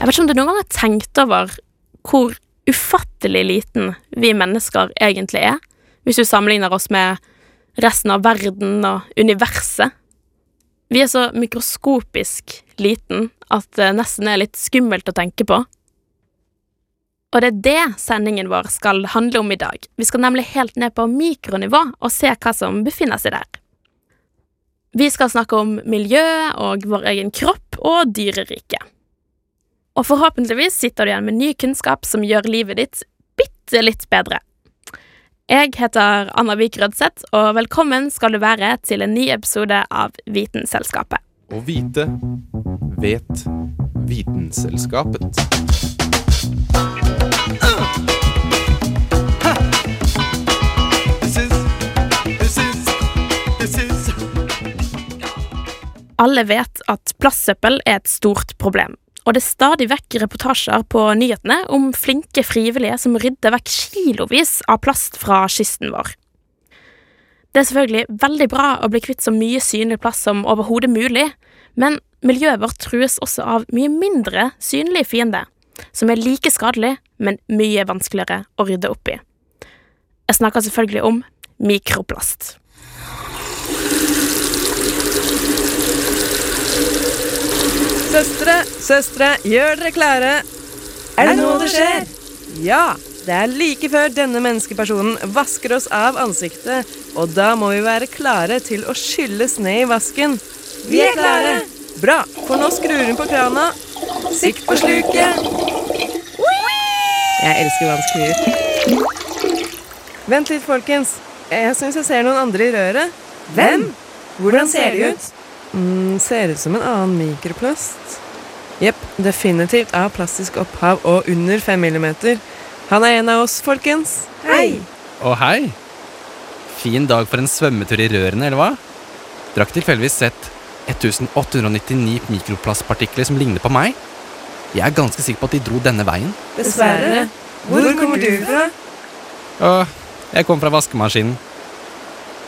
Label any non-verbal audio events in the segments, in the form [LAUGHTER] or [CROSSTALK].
Jeg vet ikke om du noen gang har tenkt over hvor ufattelig liten vi mennesker egentlig er, hvis du sammenligner oss med resten av verden og universet. Vi er så mikroskopisk liten at det nesten er litt skummelt å tenke på. Og det er det sendingen vår skal handle om i dag. Vi skal nemlig helt ned på mikronivå og se hva som befinner seg der. Vi skal snakke om miljø og vår egen kropp og dyreriket. Og forhåpentligvis sitter du igjen med ny kunnskap som gjør livet ditt bitte litt bedre. Jeg heter Anna Vik Rødseth, og velkommen skal du være til en ny episode av Vitenselskapet. Å vite vet Vitenselskapet. Alle vet at plastsøppel er et stort problem, og det er stadig vekk reportasjer på nyhetene om flinke frivillige som rydder vekk kilovis av plast fra kysten vår. Det er selvfølgelig veldig bra å bli kvitt så mye synlig plast som overhodet mulig, men miljøet vårt trues også av mye mindre synlige fiender, som er like skadelig, men mye vanskeligere å rydde opp i. Jeg snakker selvfølgelig om mikroplast. Søstre, søstre, gjør dere klare. Er det nå det skjer? Ja, det er like før denne menneskepersonen vasker oss av ansiktet, og da må vi være klare til å skylles ned i vasken. Vi er klare. Bra, for nå skrur hun på krana. Sikt på sluket. Jeg elsker vannsklier. Vent litt, folkens. Jeg syns jeg ser noen andre i røret. Hvem? Hvordan ser de ut? Mm, ser ut som en annen mikroplast. Jepp, definitivt av plastisk opphav og under fem millimeter. Han er en av oss, folkens. Hei! Å, hei. Fin dag for en svømmetur i rørene, eller hva? Drakk tilfeldigvis sett 1899 mikroplastpartikler som ligner på meg? Jeg er ganske sikker på at de dro denne veien. Dessverre. Hvor kommer du fra? Å, jeg kom fra vaskemaskinen.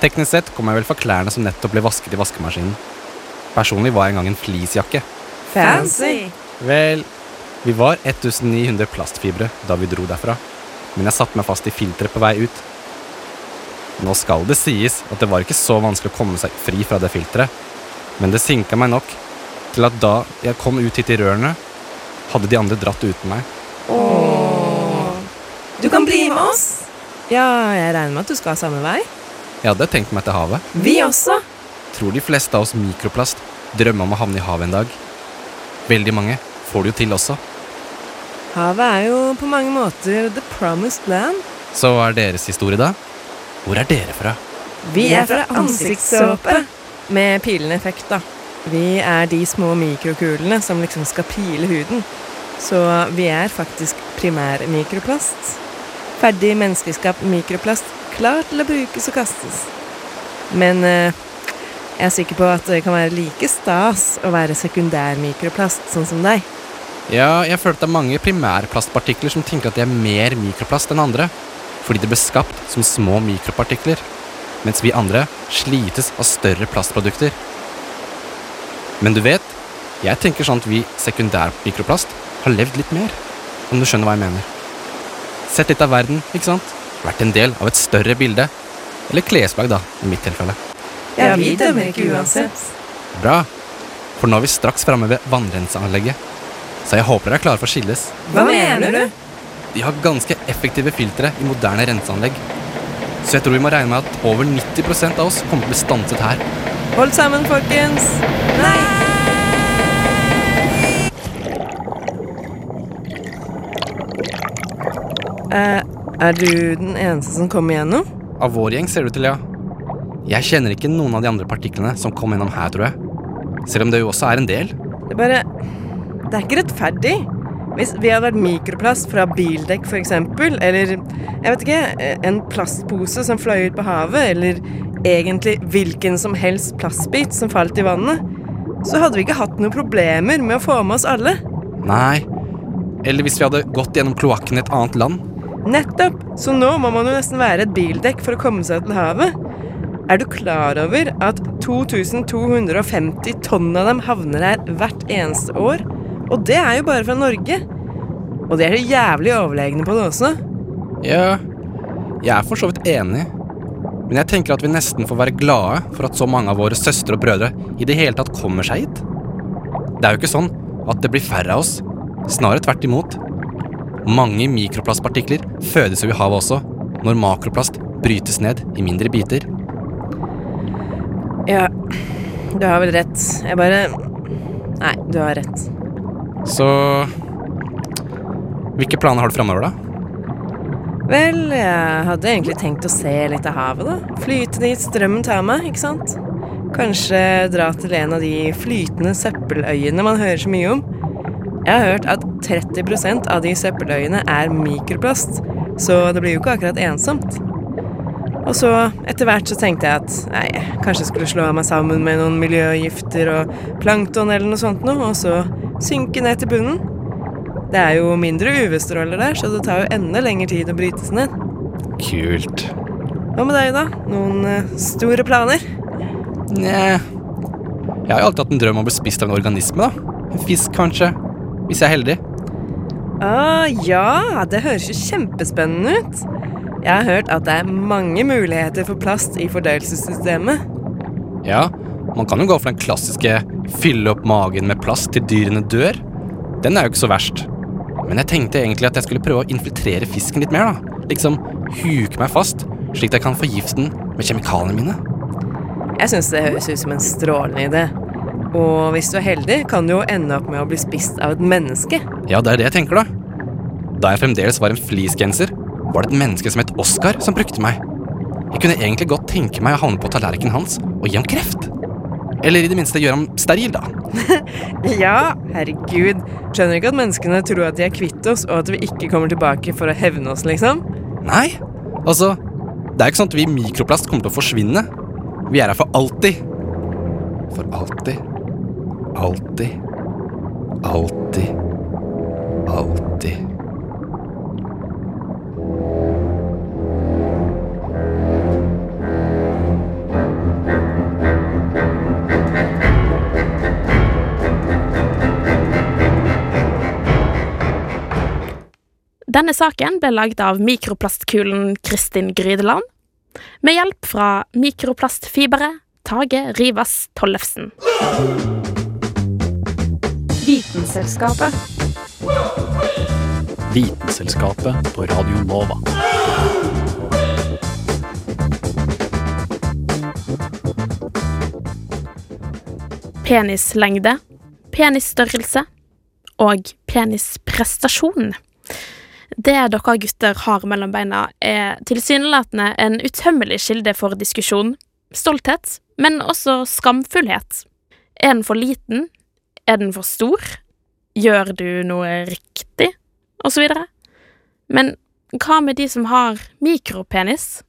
Teknisk sett kom jeg vel fra klærne som nettopp ble vasket i vaskemaskinen. Personlig var jeg en gang en fleecejakke. Fancy. Vel, vi var 1900 plastfibre da vi dro derfra, men jeg satte meg fast i filteret på vei ut. Nå skal det sies at det var ikke så vanskelig å komme seg fri fra det filteret, men det sinka meg nok til at da jeg kom ut hit i rørene, hadde de andre dratt uten meg. Du kan bli med oss. Ja, jeg regner med at du skal samme vei. Jeg hadde tenkt meg til havet. Vi også. Tror de fleste av oss mikroplast drømmer om å havne i havet en dag. Veldig mange får det jo til også. Havet er jo på mange måter the promised land. Så hva er deres historie, da? Hvor er dere fra? Vi er fra ansiktssåpe. Med pilende effekt, da. Vi er de små mikrokulene som liksom skal pile huden. Så vi er faktisk primærmikroplast. Ferdig menneskeskapt mikroplast, klar til å brukes og kastes. Men eh, jeg er sikker på at det kan være like stas å være sekundærmikroplast, sånn som deg. Ja, jeg føler at det er mange primærplastpartikler som tenker at de er mer mikroplast enn andre, fordi det ble skapt som små mikropartikler, mens vi andre slites av større plastprodukter. Men du vet, jeg tenker sånn at vi sekundærmikroplast har levd litt mer, om du skjønner hva jeg mener. Sett litt av verden, ikke sant? Vært en del av et større bilde. Eller klesplagg, da, i mitt tilfelle. Ja, vi dømmer ikke uansett. Bra, for nå er vi straks framme ved vannrenseanlegget. Så jeg håper dere er klare for å skilles. Hva mener du? De har ganske effektive filtre i moderne renseanlegg. Så jeg tror vi må regne med at over 90% av oss kommer til å bli stanset her. Hold sammen, folkens. Nei! Eh, er du den eneste som kommer igjennom? Av vår gjeng ser det ut til, ja. Jeg kjenner ikke noen av de andre partiklene som kom gjennom her, tror jeg. Selv om det jo også er en del. Det er bare Det er ikke rettferdig. Hvis vi hadde vært mikroplast fra bildekk f.eks., eller jeg vet ikke, en plastpose som fløy ut på havet, eller egentlig hvilken som helst plastbit som falt i vannet, så hadde vi ikke hatt noen problemer med å få med oss alle. Nei. Eller hvis vi hadde gått gjennom kloakken i et annet land. Nettopp! Så nå må man jo nesten være et bildekk for å komme seg til havet. Er du klar over at 2250 tonn av dem havner her hvert eneste år? Og det er jo bare fra Norge. Og de er så jævlig overlegne på det også. Ja, jeg er for så vidt enig. Men jeg tenker at vi nesten får være glade for at så mange av våre søstre og brødre i det hele tatt kommer seg hit. Det er jo ikke sånn at det blir færre av oss. Snarere tvert imot. Mange mikroplastpartikler fødes jo i havet også, når makroplast brytes ned i mindre biter. Ja, du har vel rett. Jeg bare Nei, du har rett. Så Hvilke planer har du framover, da? Vel, jeg hadde egentlig tenkt å se litt av havet, da. Flyte dit strømmen tar meg, ikke sant? Kanskje dra til en av de flytende søppeløyene man hører så mye om. Jeg har hørt at 30% av de søppeløyene er mikroplast, så det blir jo ikke akkurat ensomt. Og så, etter hvert, så tenkte jeg at nei, kanskje skulle slå meg sammen med noen miljøgifter og plankton eller noe sånt noe, og så synke ned til bunnen. Det er jo mindre UV-stråler der, så det tar jo enda lengre tid å bryte seg ned. Kult. Hva med deg, da? Noen uh, store planer? Nja Jeg har jo alltid hatt en drøm om å bli spist av en organisme, da. En fisk, kanskje. Hvis jeg er heldig. Ah, ja, det høres jo kjempespennende ut. Jeg har hørt at det er mange muligheter for plast i fordøyelsessystemet. Ja, man kan jo gå for den klassiske fylle opp magen med plast til dyrene dør. Den er jo ikke så verst. Men jeg tenkte egentlig at jeg skulle prøve å infiltrere fisken litt mer, da. Liksom huke meg fast, slik at jeg kan få giften med kjemikaliene mine. Jeg syns det høres ut som en strålende idé. Og hvis du er heldig, kan du jo ende opp med å bli spist av et menneske. Ja, det er det jeg tenker, da. Da jeg fremdeles var en fleecegenser, var det et menneske som het Oskar, som brukte meg. Jeg kunne egentlig godt tenke meg å havne på tallerkenen hans og gi ham kreft. Eller i det minste gjøre ham steril, da. [LAUGHS] Ja, herregud. Skjønner ikke at menneskene tror at de er kvitt oss, og at vi ikke kommer tilbake for å hevne oss, liksom? Nei, altså Det er ikke sånn at vi mikroplast kommer til å forsvinne. Vi er her for alltid. For alltid. Alltid. Alltid. Alltid. Denne saken ble lagd av mikroplastkulen Kristin Grydeland, med hjelp fra mikroplastfiberet Tage Rivas Tollefsen. Vitenselskapet. Vitenselskapet på Radio Nova. Penislengde, penisstørrelse og penisprestasjon. Det dere gutter har mellom beina, er tilsynelatende en utømmelig kilde for diskusjon, stolthet, men også skamfullhet. Er den for liten? Er den for stor? Gjør du noe riktig? Og så videre. Men hva med de som har mikropenis?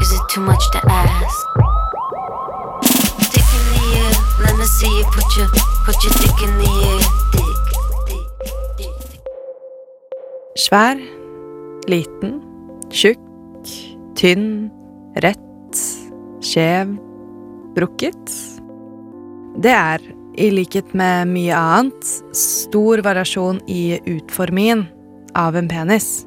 Is it too much to ask? See you put your put your dick in the air. Svær, liten, tjukk, tynn, rett, skjev, brukket. Det er, i likhet med mye annet, stor variasjon i utformingen av en penis.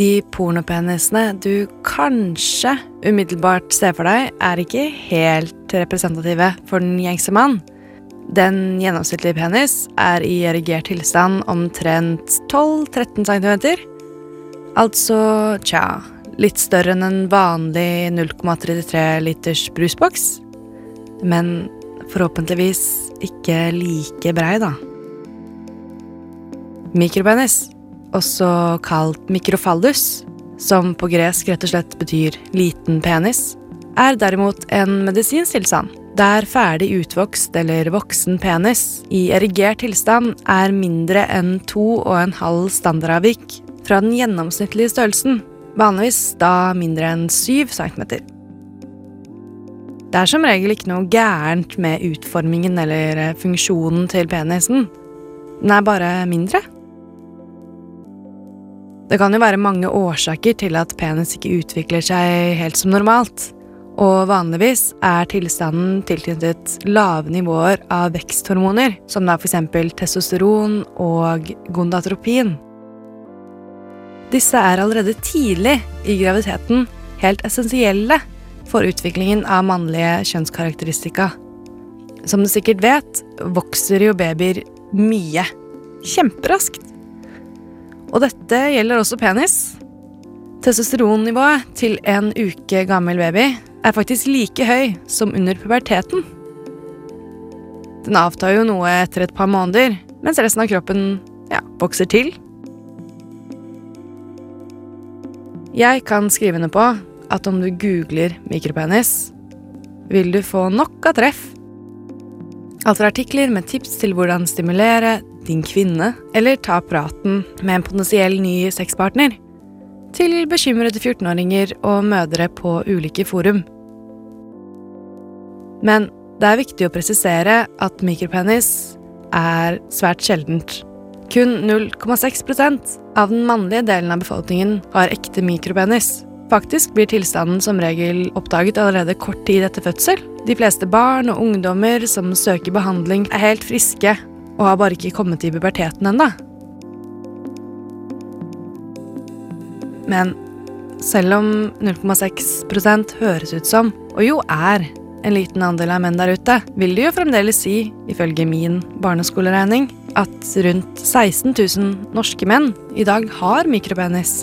De pornopenisene du kanskje umiddelbart ser for deg, er ikke helt representative for den gjengse mann. Den gjennomsnittlige penis er i erigert tilstand omtrent 12-13 cm. Altså, tja, litt større enn en vanlig 0,33 liters brusboks. Men forhåpentligvis ikke like brei, da. Mikropenis også kalt mikrofallus, som på gresk rett og slett betyr liten penis, er derimot en medisinsk tilstand, der ferdig utvokst eller voksen penis i erigert tilstand er mindre enn to og en halv standardavvik fra den gjennomsnittlige størrelsen, vanligvis da mindre enn 7 cm. Det er som regel ikke noe gærent med utformingen eller eh, funksjonen til penisen. Den er bare mindre. Det kan jo være mange årsaker til at penis ikke utvikler seg helt som normalt, og vanligvis er tilstanden tilknyttet lave nivåer av veksthormoner, som da eksempel testosteron og gondatropin. Disse er allerede tidlig i graviditeten helt essensielle for utviklingen av mannlige kjønnskarakteristika. Som du sikkert vet, vokser jo babyer mye. Kjemperaskt. Og dette gjelder også penis. Testosteronnivået til en uke gammel baby er faktisk like høy som under puberteten. Den avtar jo noe etter et par måneder, mens resten av kroppen ja, vokser til. Jeg kan skrive under på at om du googler mikropenis, vil du få nok av treff. Alt fra artikler med tips til hvordan stimulere din kvinne, eller ta praten med en potensiell ny sexpartner, til bekymrede 14-åringer og mødre på ulike forum. Men det er viktig å presisere at mikropenis er svært sjeldent. Kun 0,6% av den mannlige delen av befolkningen har ekte mikropenis. Faktisk blir tilstanden som regel oppdaget allerede kort tid etter fødsel. De fleste barn og ungdommer som søker behandling, er helt friske og har bare ikke kommet i puberteten ennå. Men selv om 0,6% høres ut som, og jo er, en liten andel av menn der ute, vil det jo fremdeles si, ifølge min barneskoleregning, at rundt 16 000 norske menn i dag har mikropenis.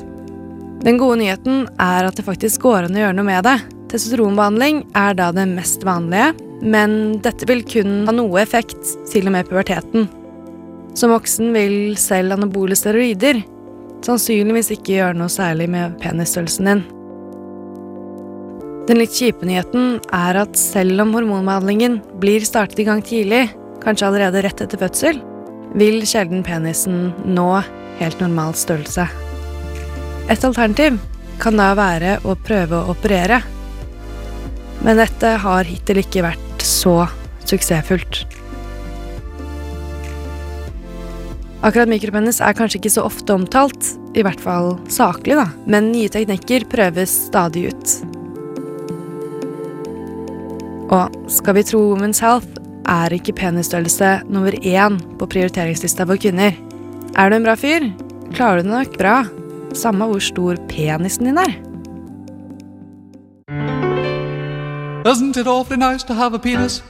Den gode nyheten er at det faktisk går an å gjøre noe med det. Testosteronbehandling er da det mest vanlige, men dette vil kun ha noe effekt til og med puberteten. Som voksen vil selv anabole steroider sannsynligvis ikke gjøre noe særlig med penisstørrelsen din. Den litt kjipe nyheten er at selv om hormonbehandlingen blir startet i gang tidlig, kanskje allerede rett etter fødsel, vil sjelden penisen nå helt normal størrelse. Et alternativ kan da være å prøve å operere. Men dette har hittil ikke vært så suksessfullt. Akkurat mikropenis er kanskje ikke så ofte omtalt, i hvert fall saklig, da, men nye teknikker prøves stadig ut. Og skal vi tro Women's Health, er ikke penisstørrelse nummer én på prioriteringslista for kvinner. Er du en bra fyr, klarer du det nok bra, samme hvor stor penisen din er. Isn't it awfully nice to have a penis?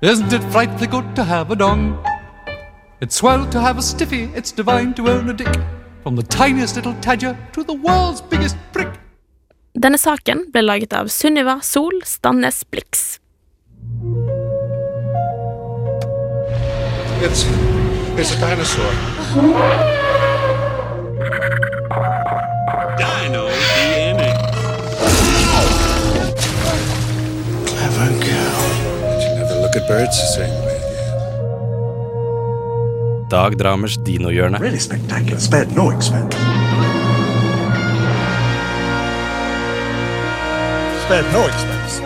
Isn't it frightfully good to have a dong? It's swell to have a stiffy, it's divine to own a dick. From the tiniest little tadger to the world's biggest prick. Denne saken ble laget av Sunniva Sol Stannes Blix. It's, it's a dinosaur. Uh-huh. Dag Dramers dinohjørne. Really spectacular. Spared no expense. Spared no expense.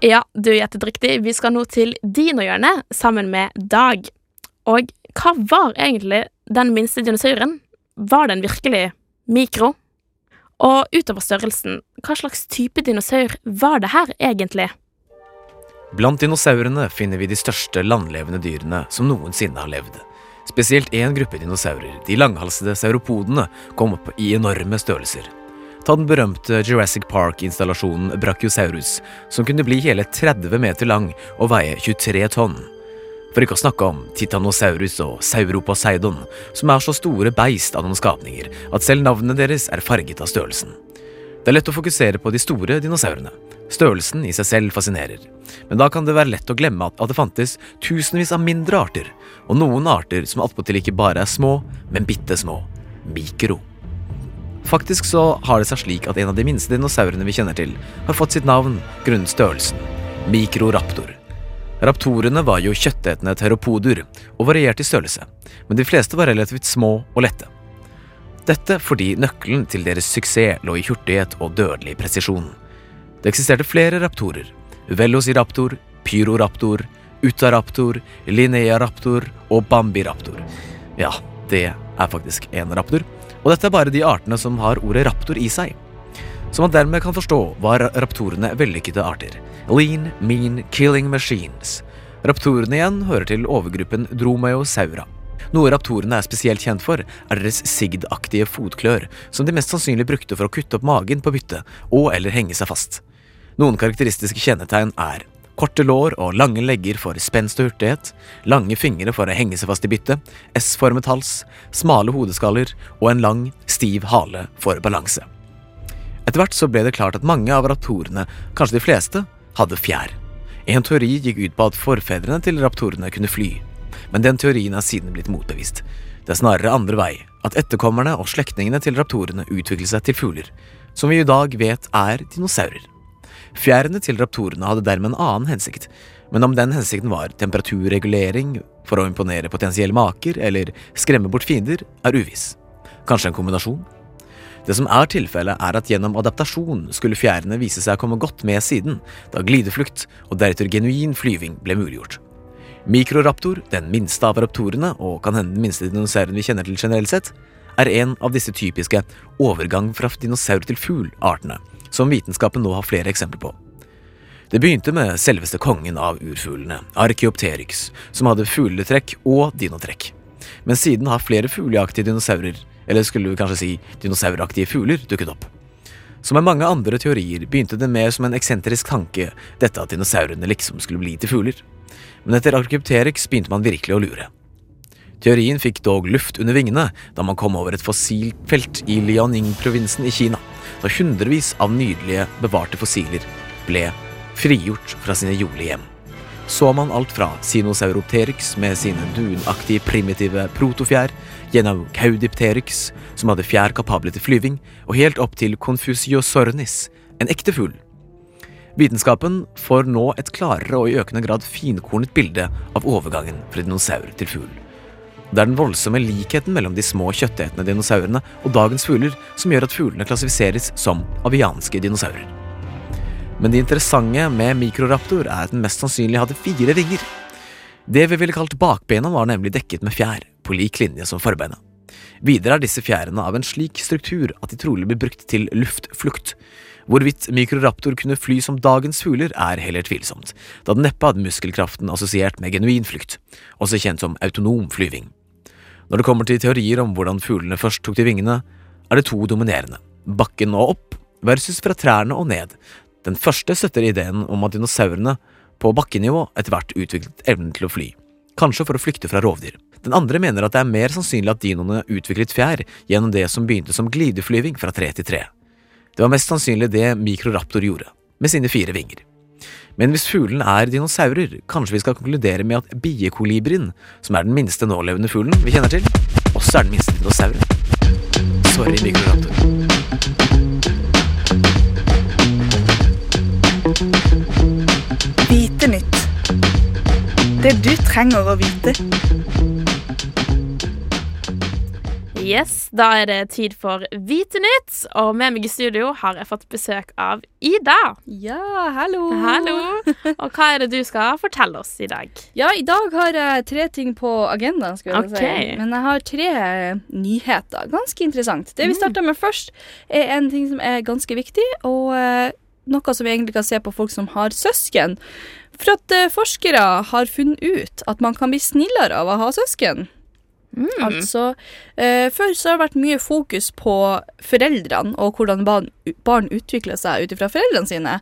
Ja, du gjettet riktig. Vi skal nå til dinohjørnet sammen med Dag. Og hva var egentlig den minste dinosauren? Var den virkelig mikro? Og utover størrelsen, hva slags type dinosaur var det her egentlig? Blant dinosaurene finner vi de største landlevende dyrene som noensinne har levd. Spesielt én gruppe dinosaurer, de langhalsede sauropodene, kom opp i enorme størrelser. Ta den berømte Jurassic Park-installasjonen Brachiosaurus, som kunne bli hele 30 meter lang og veie 23 tonn. For ikke å snakke om Titanosaurus og Sauroposeidon, som er så store beist av noen skapninger at selv navnene deres er farget av størrelsen. Det er lett å fokusere på de store dinosaurene, Størrelsen i seg selv fascinerer, men da kan det være lett å glemme at, det fantes tusenvis av mindre arter, og noen arter som attpåtil ikke bare er små, men bitte små. Mikro. Faktisk så har det seg slik at en av de minste dinosaurene vi kjenner til, har fått sitt navn grunnet størrelsen. Mikroraptor. Raptorene var jo kjøttetende teropoder og varierte i størrelse, men de fleste var relativt små og lette. Dette fordi nøkkelen til deres suksess lå i hurtighet og dødelig presisjon. Det eksisterte flere raptorer. Velociraptor, Pyroraptor, Utaraptor, Linearaptor og Bambiraptor. Ja, det er faktisk en raptor, og dette er bare de artene som har ordet raptor i seg. Som man dermed kan forstå, var raptorene vellykkede arter. Lean, mean, killing machines. Raptorene igjen hører til overgruppen Dromaeosaura. Noe raptorene er spesielt kjent for, er deres sigdaktige fotklør, som de mest sannsynlig brukte for å kutte opp magen på byttet, og eller henge seg fast. Noen karakteristiske kjennetegn er korte lår og lange legger for spenst og hurtighet, lange fingre for å henge seg fast i byttet, S-formet hals, smale hodeskaller og en lang, stiv hale for balanse. Etter hvert så ble det klart at mange av raptorene, kanskje de fleste, hadde fjær. En teori gikk ut på at forfedrene til raptorene kunne fly, men den teorien er siden blitt motbevist. Det er snarere andre vei, at etterkommerne og slektningene til raptorene utviklet seg til fugler, som vi i dag vet er dinosaurer. Fjærene til raptorene hadde dermed en annen hensikt, men om den hensikten var temperaturregulering for å imponere potensielle maker eller skremme bort fiender, er uviss. Kanskje en kombinasjon? Det som er tilfellet, er at gjennom adaptasjon skulle fjærene vise seg å komme godt med siden, da glideflukt og deretter genuin flyving ble muliggjort. Mikroraptor, den minste av raptorene, og kan hende den minste dinosauren vi kjenner til generelt sett, er en av disse typiske overgang fra dinosaur til fugl-artene, som vitenskapen nå har flere eksempler på. Det begynte med selveste kongen av urfuglene, Archeopteryx, som hadde fugletrekk og dinotrekk. Men siden har flere fugleaktige dinosaurer, eller skulle vi kanskje si dinosauraktige fugler, dukket opp. Som med mange andre teorier begynte det mer som en eksentrisk tanke, dette at dinosaurene liksom skulle bli til fugler. Men etter Archeopteryx begynte man virkelig å lure. Teorien fikk dog luft under vingene da man kom over et fossilfelt i Liaoning-provinsen i Kina, da hundrevis av nydelige, bevarte fossiler ble frigjort fra sine jordlige hjem. Så man alt fra Sinosauropteryx med sine dunaktige primitive protofjær, gjennom Caudipteryx, som hadde fjær kapable til flyving, og helt opp til Confusiosornis, en ekte fugl. Vitenskapen får nå et klarere og i økende grad finkornet bilde av overgangen fra dinosaur til fugl. Det er den voldsomme likheten mellom de små kjøttetende dinosaurene og dagens fugler som gjør at fuglene klassifiseres som avianske dinosaurer. Men det interessante med mikroraptor er at den mest sannsynlig hadde fire vinger. Det vi ville kalt bakbena var nemlig dekket med fjær, på lik linje som forbeina. Videre er disse fjærene av en slik struktur at de trolig blir brukt til luftflukt. Hvorvidt mikroraptor kunne fly som dagens fugler, er heller tvilsomt, da den neppe hadde muskelkraften assosiert med genuin flukt, også kjent som autonom flyving. Når det kommer til teorier om hvordan fuglene først tok til vingene, er det to dominerende, bakken og opp versus fra trærne og ned. Den første støtter ideen om at dinosaurene på bakkenivå etter hvert utviklet evnen til å fly, kanskje for å flykte fra rovdyr. Den andre mener at det er mer sannsynlig at dinoene utviklet fjær gjennom det som begynte som glideflyving fra tre til tre. Det var mest sannsynlig det mikroraptor gjorde, med sine fire vinger. Men hvis fuglene er dinosaurer, kanskje vi skal konkludere med at biekolibrien, som er den minste nålevende fuglen vi kjenner til, også er den minste dinosauren. Sorry, mikroraptor. Det du trenger å vite. Yes, da er det tid for Vite nytt, og med meg i studio har jeg fått besøk av Ida. Ja, hallo. Hallo. Og hva er det du skal fortelle oss i dag? Ja, i dag har jeg tre ting på agendaen, skulle jeg okay. si. Men jeg har tre nyheter. Ganske interessant. Det vi Mm. starter med først, er en ting som er ganske viktig, og eh, noe som vi egentlig kan se på folk som har søsken. For at eh, forskere har funnet ut at man kan bli snillere av å ha søsken. Altså, eh, Før så har det vært mye fokus på foreldrene og hvordan barn, barn utvikler seg ut ifra foreldrene sine,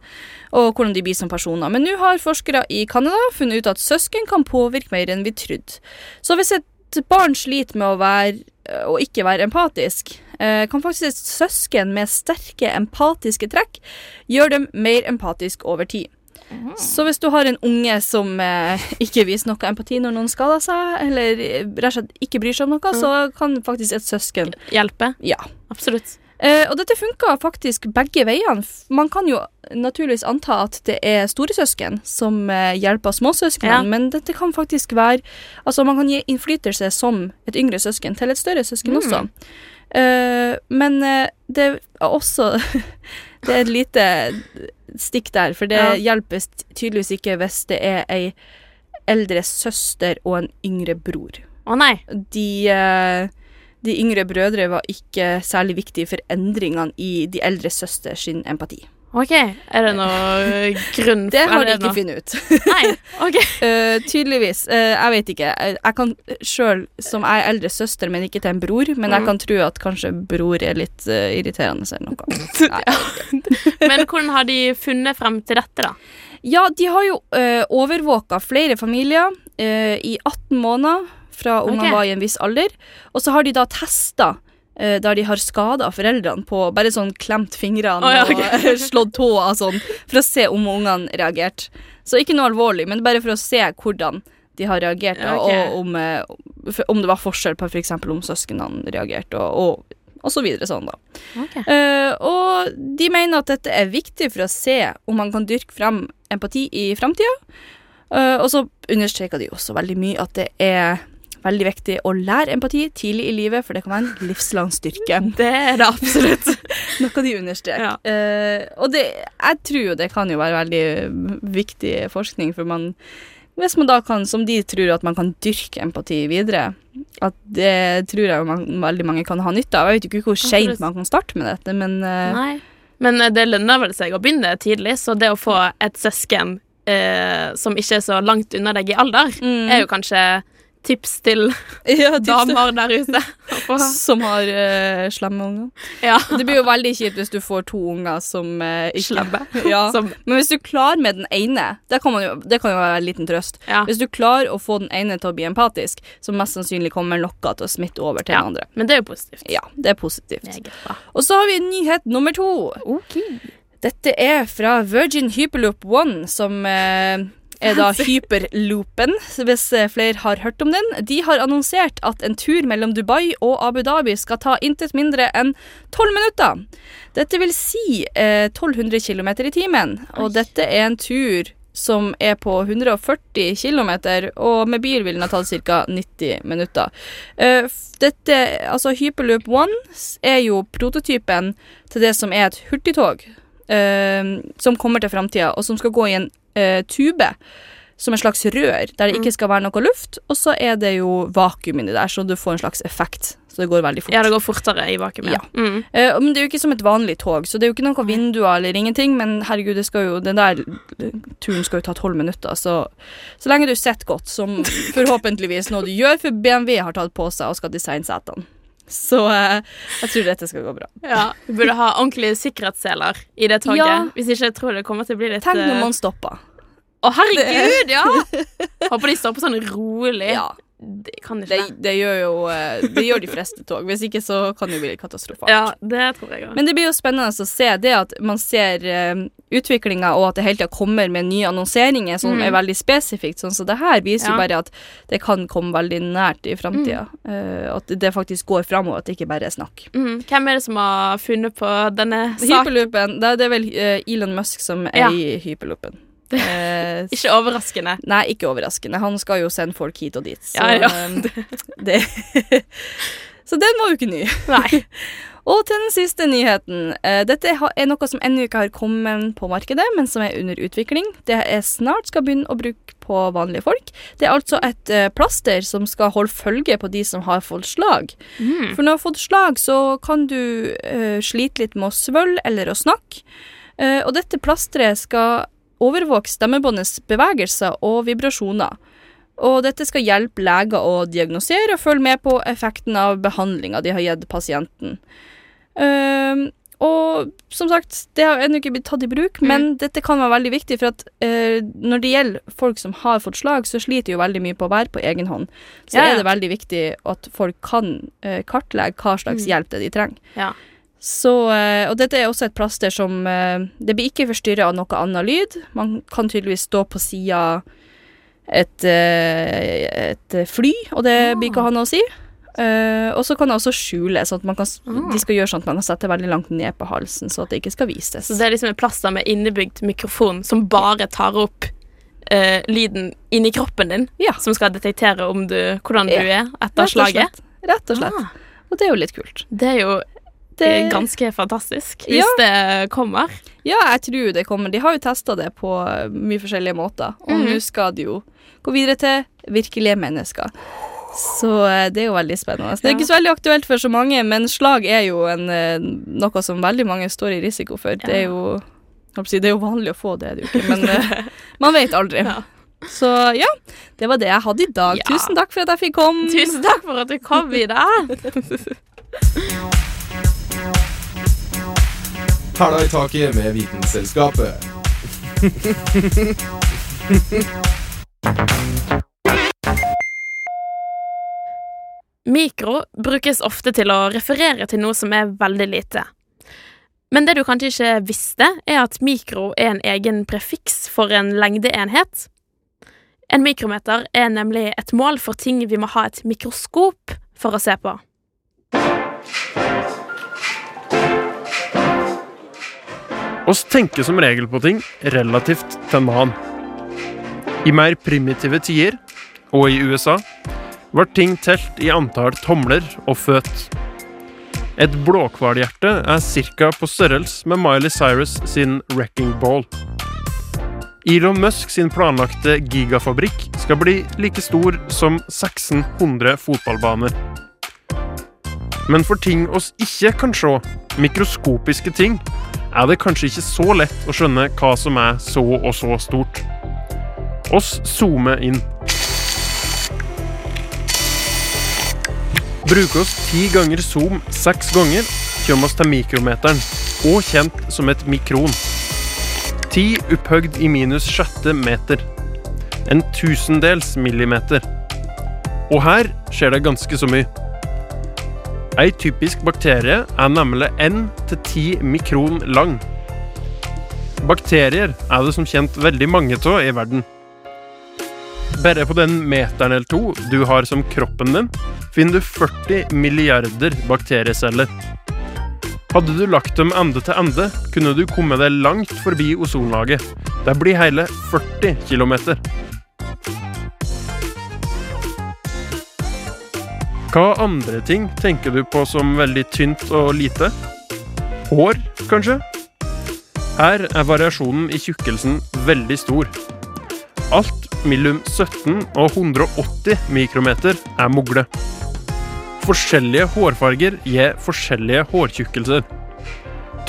og hvordan de blir som personer. Men nå har forskere i Canada funnet ut at søsken kan påvirke mer enn vi trodde. Så hvis et barn sliter med å være å ikke være empatisk, eh, kan faktisk søsken med sterke empatiske trekk gjøre dem mer empatisk over tid. Så hvis du har en unge som eh, ikke viser noe empati når noen skader seg, eller eh, rett og slett ikke bryr seg om noe, så kan faktisk et søsken Hjelpe? Ja. Absolutt. Eh, og dette funka faktisk begge veiene. Man kan jo naturligvis anta at det er storesøsken som eh, hjelper småsøsknene, Ja. men dette kan faktisk være Altså, man kan gi innflytelse som et yngre søsken til et større søsken Mm. også. Eh, men eh, det er også [LAUGHS] Det er et lite stikk der, for det Ja. hjelper tydeligvis ikke hvis det er ei eldre søster og en yngre bror. Å nei. De, eh, de yngre brødre var ikke særlig viktige for endringene i de eldre søsters empati. OK. Er det noe grunn for Det har er de ikke funnet ut. Nei, ok. Uh, [LAUGHS] tydeligvis. Uh, jeg vet ikke. Jeg, kan sjøl, som jeg er eldre søster, men ikke til en bror, men jeg Mm. kan tro at kanskje bror er litt uh, irriterende eller noe. [LAUGHS] Nei. Men hvordan har de funnet frem til dette, da? Ja, de har jo uh, overvåka flere familier i 18 måneder fra ungene Ok. var i en viss alder. Og så har de da testa der de har skada foreldrene på bare sånn klemt fingrene oh, ja, okay. og [LAUGHS] slått tåa sånn, for å se om ungene reagerte. Så ikke noe alvorlig, men bare for å se hvordan de har reagert, da, Ja, ok. og om, eh, om det var forskjell på f.eks. om søsknene reagerte, og, og, og så videre sånn, da. Eh, og de mener at dette er viktig for å se om man kan dyrke frem empati i framtida. Uh, og så understreker de også veldig mye at det er veldig viktig å lære empati tidlig i livet, for det kan være en livslang styrke. [LAUGHS] Det er det absolutt. [LAUGHS] Noe de understreker. Eh, og det, jeg tror jo det kan jo være veldig viktig forskning, for man hvis man da kan, som de tror, at man kan dyrke empati videre, at det tror jeg man, veldig mange kan ha nytte av. Jeg vet jo ikke hvor seint man kan starte med dette, men eh, Nei. Men eh, det lønner vel seg å begynne tidlig, så det å få et søsken eh, som ikke er så langt unna deg i alder, er jo kanskje tips til [LAUGHS] Ja, tips damer der ute. [LAUGHS] Som har uh, slemme unger. Ja. Det blir jo veldig kjipt hvis du får to unger som uh, ikke Slemme. [LAUGHS] Ja. Som- Men hvis du klarer med den ene, det kan, man jo, det kan jo være en liten trøst. Ja. Hvis du klarer å få den ene til å bli empatisk, så mest sannsynlig kommer noe til å smitte over til den andre. Men det er jo positivt. Ja, det er positivt. Og så har vi nyhet nummer to. Dette er fra Virgin Hyperloop One, som eh, er da [LAUGHS] hyperloopen, hvis eh, flere har hørt om den. De har annonsert at en tur mellom Dubai og Abu Dhabi skal ta intet mindre enn 12 minutter. Dette vil si eh, 1200 km i timen, og dette er en tur som er på 140 km, og med bil vil den ha tatt ca. 90 minutter. Eh, dette, altså Hyperloop One er jo prototypen til det som er et hurtigtog, eh, som kommer til framtida, og som skal gå i en eh, tube. Som en slags rør, der det ikke skal være noe luft. Og så er det jo vakuum inni der, så du får en slags effekt. Så det går veldig fort. Ja, det går fortere i vakuum. Ja. Mm. Eh, men det er jo ikke som et vanlig tog, så det er jo ikke noen vinduer eller ingenting. Men herregud, det skal jo, den der turen skal jo ta tolv minutter, så så lenge du sitter godt, som [LAUGHS] forhåpentligvis noe du gjør, for BMW har tatt på seg og skal designe setene. Så eh, jeg tror dette skal gå bra. Ja, Vi burde ha ordentlige sikkerhetsseler i det toget. Ja. Hvis ikke jeg tror det kommer til å bli litt Tenk når eh, man stopper. Å, herregud, ja! [LAUGHS] Håper de står på sånn rolig. Ja. Det kan ikke Det, det. gjør jo eh, Det gjør de fleste tog. Hvis ikke så kan det bli katastrofalt. Ja, det tror jeg også. Men det blir jo spennende å se det at man ser uh, utviklinga, og at det hele tida kommer med nye annonseringer som Mm. er veldig spesifikt. Sånn, så det her viser Ja. jo bare at det kan komme veldig nært i framtida. Eh, at det faktisk går framover, at det ikke bare er snakk. Mm. Hvem er det som har funnet på denne saken? Hyperloopen, det, det er vel eh, Elon Musk som er Ja. i hyperloopen. Eh, [LAUGHS] Ikke overraskende. Nei, ikke overraskende. Han skal jo sende folk hit og dit. Så, Ja, ja. det [LAUGHS] Så den var jo ikke ny. Nei. [LAUGHS] og til den siste nyheten. Eh, dette er noe som ennå ikke har kommet på markedet, men som er under utvikling. Det er snart skal begynne å bruke på vanlige folk. Det er altså et eh, plaster som skal holde følge på de som har fått slag. Mm. For når du har fått slag, så kan du eh, slite litt med å svølge eller å snakke. Eh, og dette plasteret skal overvåke stemmebåndets bevegelser og vibrasjoner. Og dette skal hjelpe leger å diagnosere og følge med på effekten av behandlinga de har gitt pasienten. Ehm, og som sagt, det har ennå ikke blitt tatt i bruk, men dette kan være veldig viktig, for at uh, når det gjelder folk som har fått slag, så sliter jo veldig mye på å være på egen hånd. Så Ja, ja. er det veldig viktig at folk kan uh, kartlegge hva slags Mm. hjelp det de trenger. Ja. Så, eh, og dette er også et plaster som eh, Det blir ikke forstyrra av noe annet lyd. Man kan tydeligvis stå på sida et, eh, et fly, og det blir ikke å ha noe å si. Og så kan det også skjule, sånn at man kan, Ah. de skal gjøre sånn at man kan sette veldig langt ned på halsen, så at det ikke skal vises. Så det er liksom et plaster med innebygd mikrofon som bare tar opp uh, lyden inni kroppen din, som skal detektere om du, hvordan du Ja. er Rett etter og slaget. slett. Rett og slett. Og det er jo litt kult. Det er jo Det- er ganske fantastisk, hvis Ja. det kommer. Ja, jeg tror det kommer. De har jo testa det på eh, mye forskjellige måter, og Mhm. nå skal de jo gå videre til virkelige mennesker. Så eh, det er jo veldig spennende. Det er ikke så veldig aktuelt for så mange, men slag er jo en, eh, noe som veldig mange står i risiko for. Det er jo det er jo vanlig å få det, det ikke, men eh, [LAUGHS] man vet aldri. Så ja, det var det jeg hadde i dag. Tusen takk for at jeg fikk komme. Tusen takk for at du kom, Ida. [LAUGHS] Hæla i taket med Vitenselskapet. Mikro brukes ofte til å referere til noe som er veldig lite. Men det du kanskje ikke visste, er at mikro er en egen prefiks for en lengdeenhet. En mikrometer er nemlig et mål for ting vi må ha et mikroskop for å se på. Oss tenker som regel på ting relativt til man. I mer primitive tider, og i USA, var ting telt i antall tomler og føt. Et blåhvalhjerte er ca. på størrelse med Miley Cyrus sin Wrecking Ball. Elon Musk sin planlagte gigafabrikk skal bli like stor som 1600 fotballbaner. Men for ting oss ikke kan se, mikroskopiske ting, er det kanskje ikke så lett å skjønne hva som er så og så stort. Oss zoomer inn. Bruker oss ti ganger zoom seks ganger, kommer oss til mikrometeren, og kjent som et mikron. Ti opphøgd i minus sjette meter. En tusendels millimeter. Og her skjer det ganske så mye. Ei typisk bakterie er nemlig 1-10 mikron lang. Bakterier er det som kjent veldig mange av i verden. Bare på den meteren eller to du har som kroppen din, finner du 40 milliarder bakterieceller. Hadde du lagt dem ende til ende, kunne du komme deg langt forbi ozonlaget. Det blir hele 40 kilometer. Hva andre ting tenker du på som veldig tynt og lite? Hår, kanskje? Her er variasjonen i tjukkelsen veldig stor. Alt mellom 17 og 180 mikrometer er mogle. Forskjellige hårfarger gir forskjellige hårtjukkelser.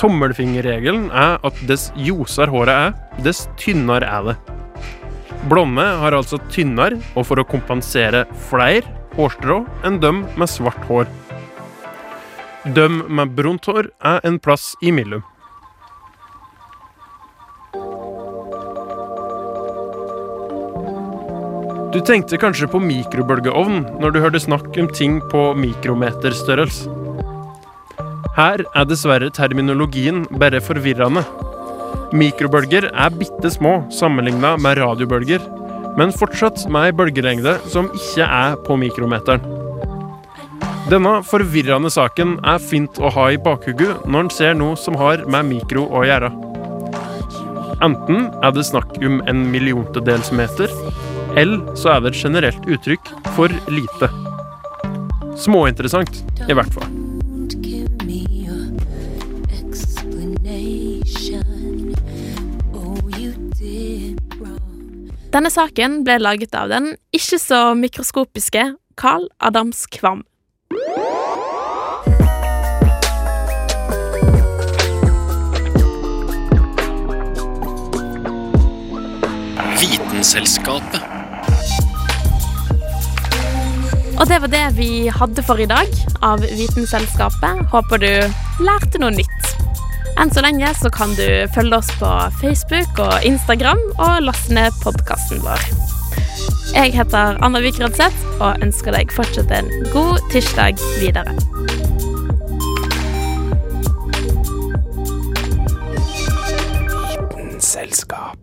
Tommelfingerregelen er at dess ljosere håret er, dess tynnere er det. Blonde har altså tynnere, og for å kompensere flere hårstrå enn dem med svart hår. Dem med brunt hår er en plass imellom. Du tenkte kanskje på mikrobølgeovn når du hørte snakk om ting på mikrometerstørrelse. Her er dessverre terminologien bare forvirrende. Mikrobølger er bitte små sammenligna med radiobølger, men fortsatt med ei bølgelengde som ikke er på mikrometeren. Denne forvirrende saken er fint å ha i bakhugget når en ser noe som har med mikro å gjøre. Enten er det snakk om en milliontedels meter, eller så er det et generelt uttrykk for lite. Småinteressant, i hvert fall. Denne saken ble laget av den ikke så mikroskopiske Carl Adams Kvam. Vitenselskapet. Og det var det vi hadde for i dag av Vitenselskapet. Håper du lærte noe nytt. Enn så lenge så kan du følge oss på Facebook og Instagram og laste ned podkasten vår. Jeg heter Anna Vik Rødseth og ønsker deg fortsatt en god tirsdag videre. Selskap.